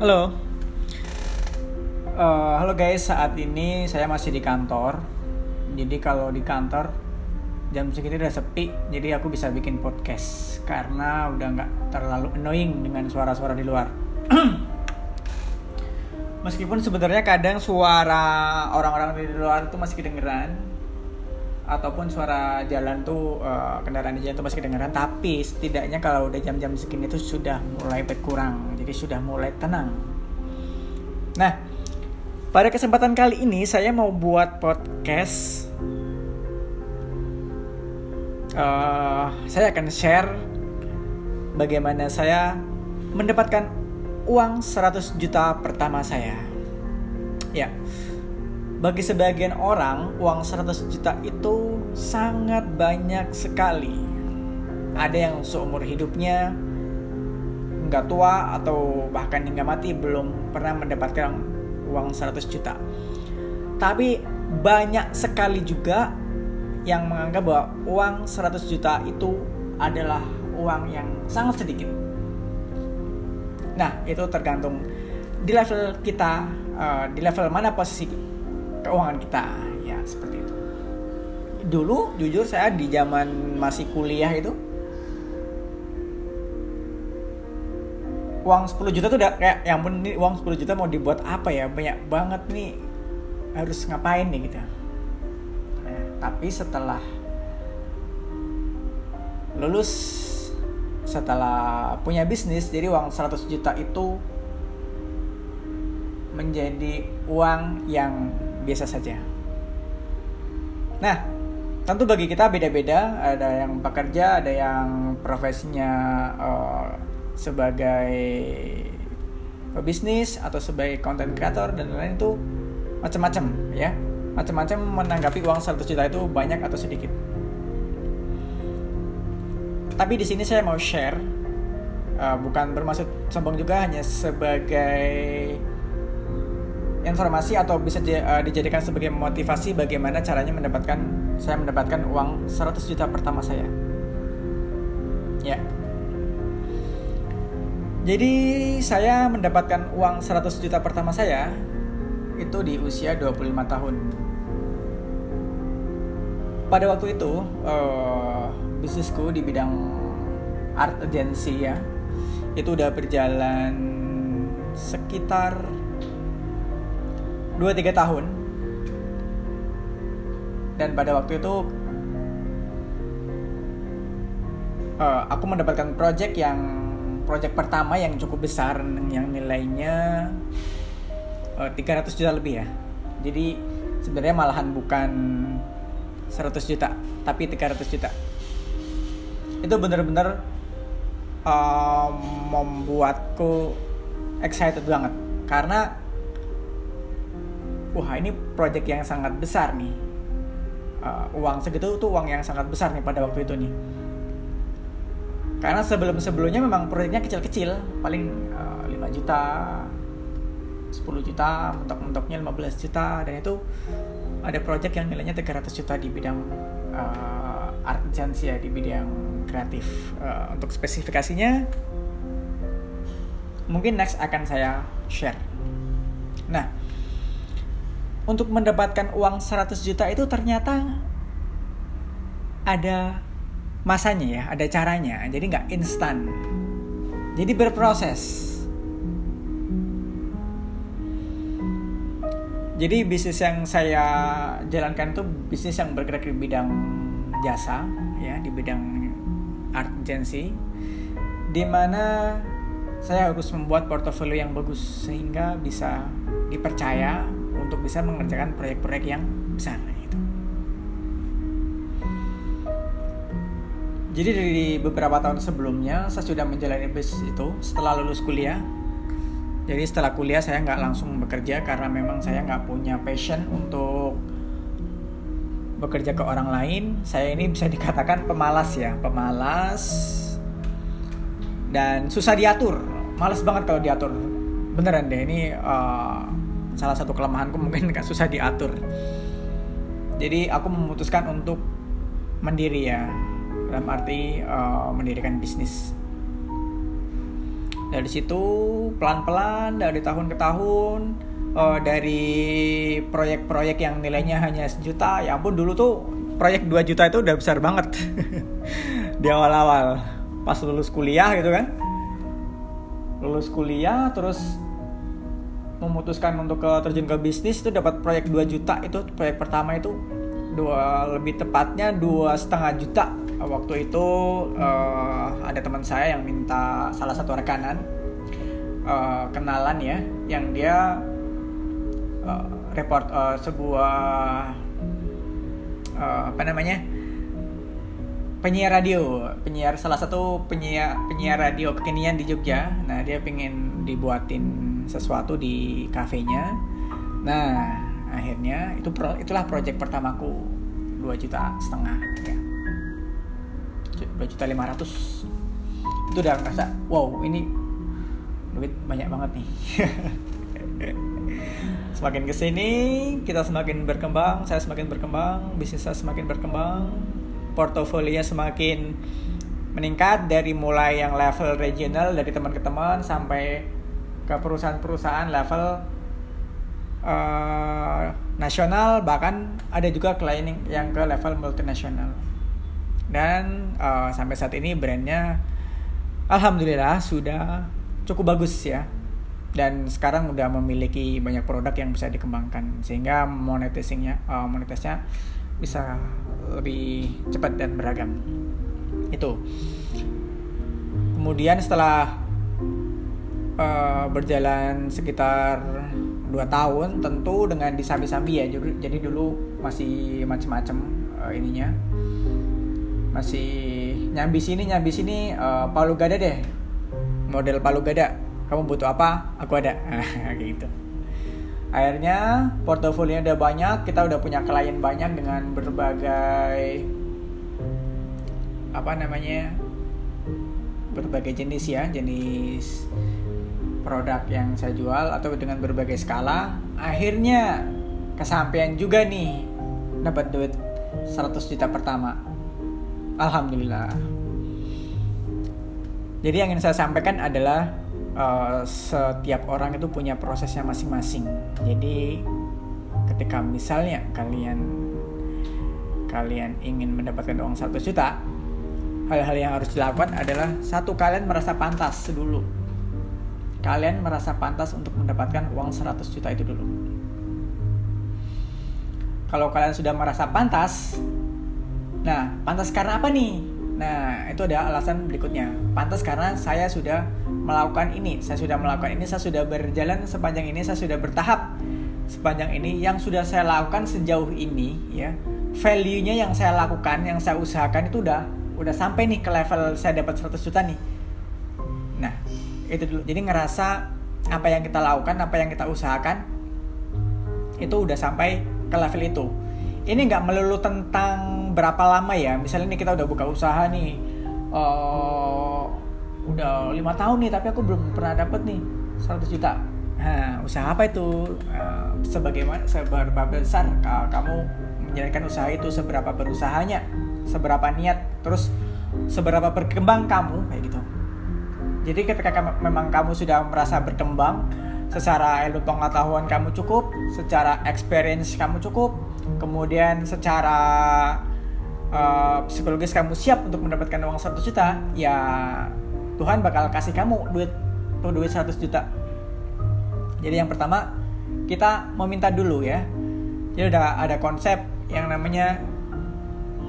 Halo. Uh, halo guys, saat ini saya masih di kantor. Jadi kalau di kantor jam segitu udah sepi, jadi aku bisa bikin podcast karena udah nggak terlalu annoying dengan suara-suara di luar. Meskipun sebenarnya kadang suara orang-orang di luar itu masih kedengeran, ataupun suara jalan tuh uh, kendaraan di jalan tuh masih kedengeran, tapi setidaknya kalau udah jam-jam segini tuh sudah mulai berkurang, jadi sudah mulai tenang. Nah, pada kesempatan kali ini saya mau buat podcast uh, saya akan share bagaimana saya mendapatkan uang 100 juta pertama saya. Ya. Bagi sebagian orang, uang 100 juta itu sangat banyak sekali. Ada yang seumur hidupnya nggak tua atau bahkan hingga mati belum pernah mendapatkan uang 100 juta. Tapi banyak sekali juga yang menganggap bahwa uang 100 juta itu adalah uang yang sangat sedikit. Nah, itu tergantung di level kita, uh, di level mana posisi keuangan kita, ya seperti itu. Dulu, jujur saya di zaman masih kuliah itu, uang 10 juta tuh udah kayak yang ini uang 10 juta mau dibuat apa ya? Banyak banget nih harus ngapain nih? Gitu. Tapi setelah lulus setelah punya bisnis jadi uang 100 juta itu menjadi uang yang biasa saja. Nah tentu bagi kita beda-beda. Ada yang pekerja ada yang profesinya uh, sebagai pebisnis atau sebagai content creator dan lain-lain itu macam-macam ya. Macam-macam menanggapi uang 100 juta itu banyak atau sedikit. Tapi di sini saya mau share, uh, bukan bermaksud sombong juga, hanya sebagai informasi atau bisa uh, dijadikan sebagai motivasi bagaimana caranya mendapatkan saya mendapatkan uang 100 juta pertama saya. Ya. Jadi saya mendapatkan uang 100 juta pertama saya itu di usia 25 tahun. Pada waktu itu, uh, bisnisku di bidang art agency ya, itu udah berjalan sekitar 2-3 tahun. Dan pada waktu itu, uh, aku mendapatkan project yang project pertama yang cukup besar yang nilainya 300 eh, juta lebih ya. Jadi sebenarnya malahan bukan 100 juta, tapi 300 juta. Itu bener-bener um, membuatku excited banget karena wah ini project yang sangat besar nih. Uh, uang segitu tuh uang yang sangat besar nih pada waktu itu nih. Karena sebelum-sebelumnya memang proyeknya kecil-kecil, paling uh, 5 juta, 10 juta, mentok-mentoknya 15 juta dan itu ada project yang nilainya 300 juta di bidang uh, art agency ya di bidang kreatif. Uh, untuk spesifikasinya mungkin next akan saya share. Nah, untuk mendapatkan uang 100 juta itu ternyata ada masanya ya, ada caranya. Jadi nggak instan. Jadi berproses Jadi bisnis yang saya jalankan itu bisnis yang bergerak di bidang jasa, ya, di bidang art agency, di mana saya harus membuat portofolio yang bagus sehingga bisa dipercaya untuk bisa mengerjakan proyek-proyek yang besar. Gitu. Jadi dari beberapa tahun sebelumnya saya sudah menjalani bisnis itu setelah lulus kuliah jadi setelah kuliah saya nggak langsung bekerja karena memang saya nggak punya passion untuk bekerja ke orang lain. Saya ini bisa dikatakan pemalas ya, pemalas dan susah diatur. Males banget kalau diatur. Beneran deh ini uh, salah satu kelemahanku mungkin nggak susah diatur. Jadi aku memutuskan untuk mandiri ya, dalam arti uh, mendirikan bisnis. Dari situ pelan-pelan dari tahun ke tahun uh, dari proyek-proyek yang nilainya hanya sejuta ya ampun dulu tuh proyek 2 juta itu udah besar banget. Di awal-awal. Pas lulus kuliah gitu kan. Lulus kuliah terus memutuskan untuk ke terjun ke bisnis itu dapat proyek 2 juta. Itu proyek pertama itu dua lebih tepatnya dua setengah juta. Waktu itu uh, ada teman saya yang minta salah satu rekanan uh, kenalan ya yang dia uh, report uh, sebuah uh, apa namanya penyiar radio. Penyiar salah satu penyiar penyiar radio kekinian di Jogja. Nah dia pengen dibuatin sesuatu di kafenya. Nah akhirnya itu pro, itulah project pertamaku. 2 juta setengah ya. 2 juta 500 itu udah ngerasa wow ini duit banyak banget nih. Semakin ke sini kita semakin berkembang saya semakin berkembang bisnis saya semakin berkembang portofolionya semakin meningkat dari mulai yang level regional dari teman ke teman sampai ke perusahaan-perusahaan level uh, nasional bahkan ada juga klien yang ke level multinasional. Dan uh, sampai saat ini brandnya alhamdulillah sudah cukup bagus ya. Dan sekarang udah memiliki banyak produk yang bisa dikembangkan sehingga monetisingnya uh, monetisnya bisa lebih cepat dan beragam. Itu. Kemudian setelah uh, berjalan sekitar dua tahun tentu dengan disambi-sambi ya. Jadi, dulu masih macam-macam uh, ininya. Masih nyambi sini nyambi sini uh, palu gada deh. Model palu gada. Kamu butuh apa? Aku ada. Gitu. Akhirnya portofolio udah banyak kita udah punya klien banyak dengan berbagai apa namanya berbagai jenis ya jenis produk yang saya jual atau dengan berbagai skala akhirnya kesampaian juga nih dapat duit 100 juta pertama. Alhamdulillah. Jadi yang ingin saya sampaikan adalah uh, setiap orang itu punya prosesnya masing-masing. Jadi ketika misalnya kalian kalian ingin mendapatkan uang 100 juta hal-hal yang harus dilakukan adalah satu kalian merasa pantas dulu kalian merasa pantas untuk mendapatkan uang 100 juta itu dulu. Kalau kalian sudah merasa pantas, nah pantas karena apa nih? Nah itu ada alasan berikutnya. Pantas karena saya sudah melakukan ini, saya sudah melakukan ini, saya sudah berjalan sepanjang ini, saya sudah bertahap sepanjang ini. Yang sudah saya lakukan sejauh ini, ya value-nya yang saya lakukan, yang saya usahakan itu udah udah sampai nih ke level saya dapat 100 juta nih. Nah, itu dulu. Jadi ngerasa apa yang kita lakukan apa yang kita usahakan itu udah sampai ke level itu. Ini nggak melulu tentang berapa lama ya. Misalnya ini kita udah buka usaha nih uh, udah lima tahun nih tapi aku belum pernah dapet nih 100 juta. Nah usaha apa itu? Uh, sebagaimana seberapa besar uh, kamu menjalankan usaha itu seberapa berusahanya seberapa niat terus seberapa berkembang kamu kayak gitu jadi ketika kamu, memang kamu sudah merasa berkembang, secara ilmu pengetahuan kamu cukup, secara experience kamu cukup, kemudian secara uh, psikologis kamu siap untuk mendapatkan uang 100 juta, ya Tuhan bakal kasih kamu duit tuh duit 100 juta. Jadi yang pertama kita meminta dulu ya. Jadi udah ada konsep yang namanya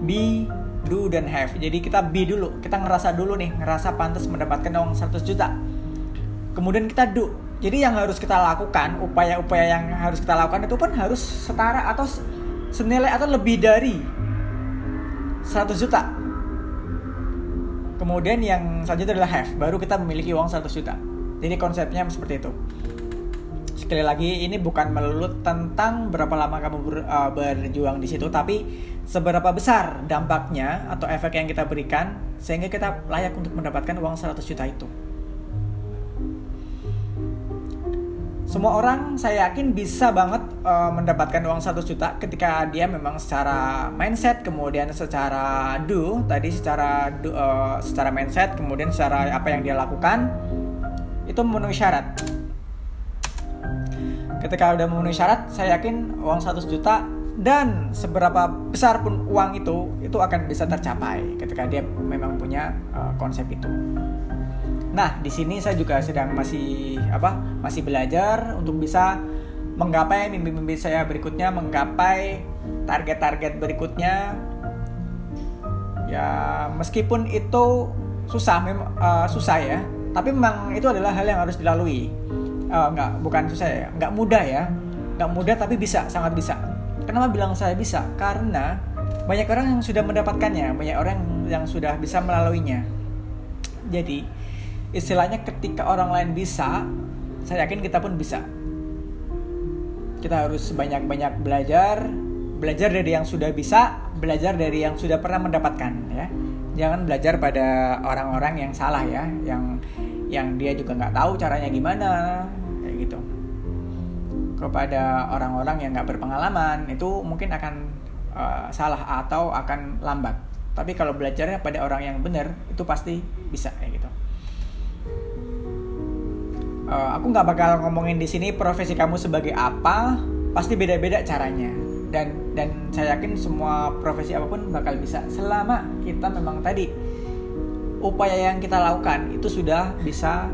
be do dan have. Jadi kita be dulu, kita ngerasa dulu nih, ngerasa pantas mendapatkan uang 100 juta. Kemudian kita do. Jadi yang harus kita lakukan, upaya-upaya yang harus kita lakukan itu pun harus setara atau senilai atau lebih dari 100 juta. Kemudian yang selanjutnya adalah have, baru kita memiliki uang 100 juta. Jadi konsepnya seperti itu sekali lagi ini bukan melulu tentang berapa lama kamu ber, uh, berjuang di situ tapi seberapa besar dampaknya atau efek yang kita berikan sehingga kita layak untuk mendapatkan uang 100 juta itu. Semua orang saya yakin bisa banget uh, mendapatkan uang 100 juta ketika dia memang secara mindset kemudian secara do tadi secara do, uh, secara mindset kemudian secara apa yang dia lakukan itu memenuhi syarat ketika udah memenuhi syarat saya yakin uang 100 juta dan seberapa besar pun uang itu itu akan bisa tercapai ketika dia memang punya uh, konsep itu. Nah, di sini saya juga sedang masih apa? Masih belajar untuk bisa menggapai mimpi-mimpi saya berikutnya, menggapai target-target berikutnya. Ya, meskipun itu susah memang uh, susah ya, tapi memang itu adalah hal yang harus dilalui. Uh, enggak, bukan susah ya, enggak mudah ya. Enggak mudah tapi bisa, sangat bisa Kenapa bilang saya bisa? Karena banyak orang yang sudah mendapatkannya, banyak orang yang sudah bisa melaluinya. Jadi, istilahnya ketika orang lain bisa, saya yakin kita pun bisa. Kita harus banyak-banyak belajar, belajar dari yang sudah bisa, belajar dari yang sudah pernah mendapatkan ya. Jangan belajar pada orang-orang yang salah ya, yang yang dia juga nggak tahu caranya gimana, kayak gitu kepada orang-orang yang nggak berpengalaman itu mungkin akan uh, salah atau akan lambat. Tapi kalau belajarnya pada orang yang benar itu pasti bisa kayak gitu. Uh, aku nggak bakal ngomongin di sini profesi kamu sebagai apa, pasti beda-beda caranya. Dan dan saya yakin semua profesi apa pun bakal bisa selama kita memang tadi upaya yang kita lakukan itu sudah bisa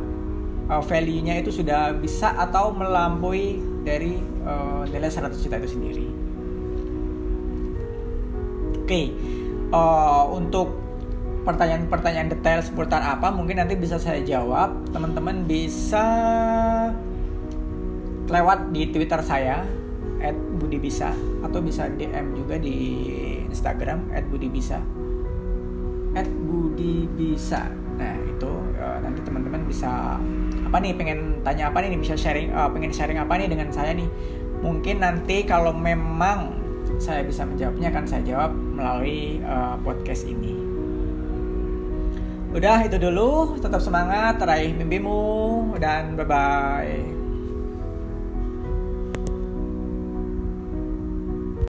uh, value-nya itu sudah bisa atau melampaui dari uh, nilai 100 juta itu sendiri. Oke, okay. uh, untuk pertanyaan-pertanyaan detail seputar apa mungkin nanti bisa saya jawab. Teman-teman bisa lewat di Twitter saya @budibisa atau bisa DM juga di Instagram @budibisa @budibisa. Nah, itu uh, nanti teman-teman bisa apa nih pengen tanya apa nih bisa sharing uh, pengen sharing apa nih dengan saya nih. Mungkin nanti kalau memang saya bisa menjawabnya akan saya jawab melalui uh, podcast ini. Udah itu dulu. Tetap semangat raih mimpimu dan bye bye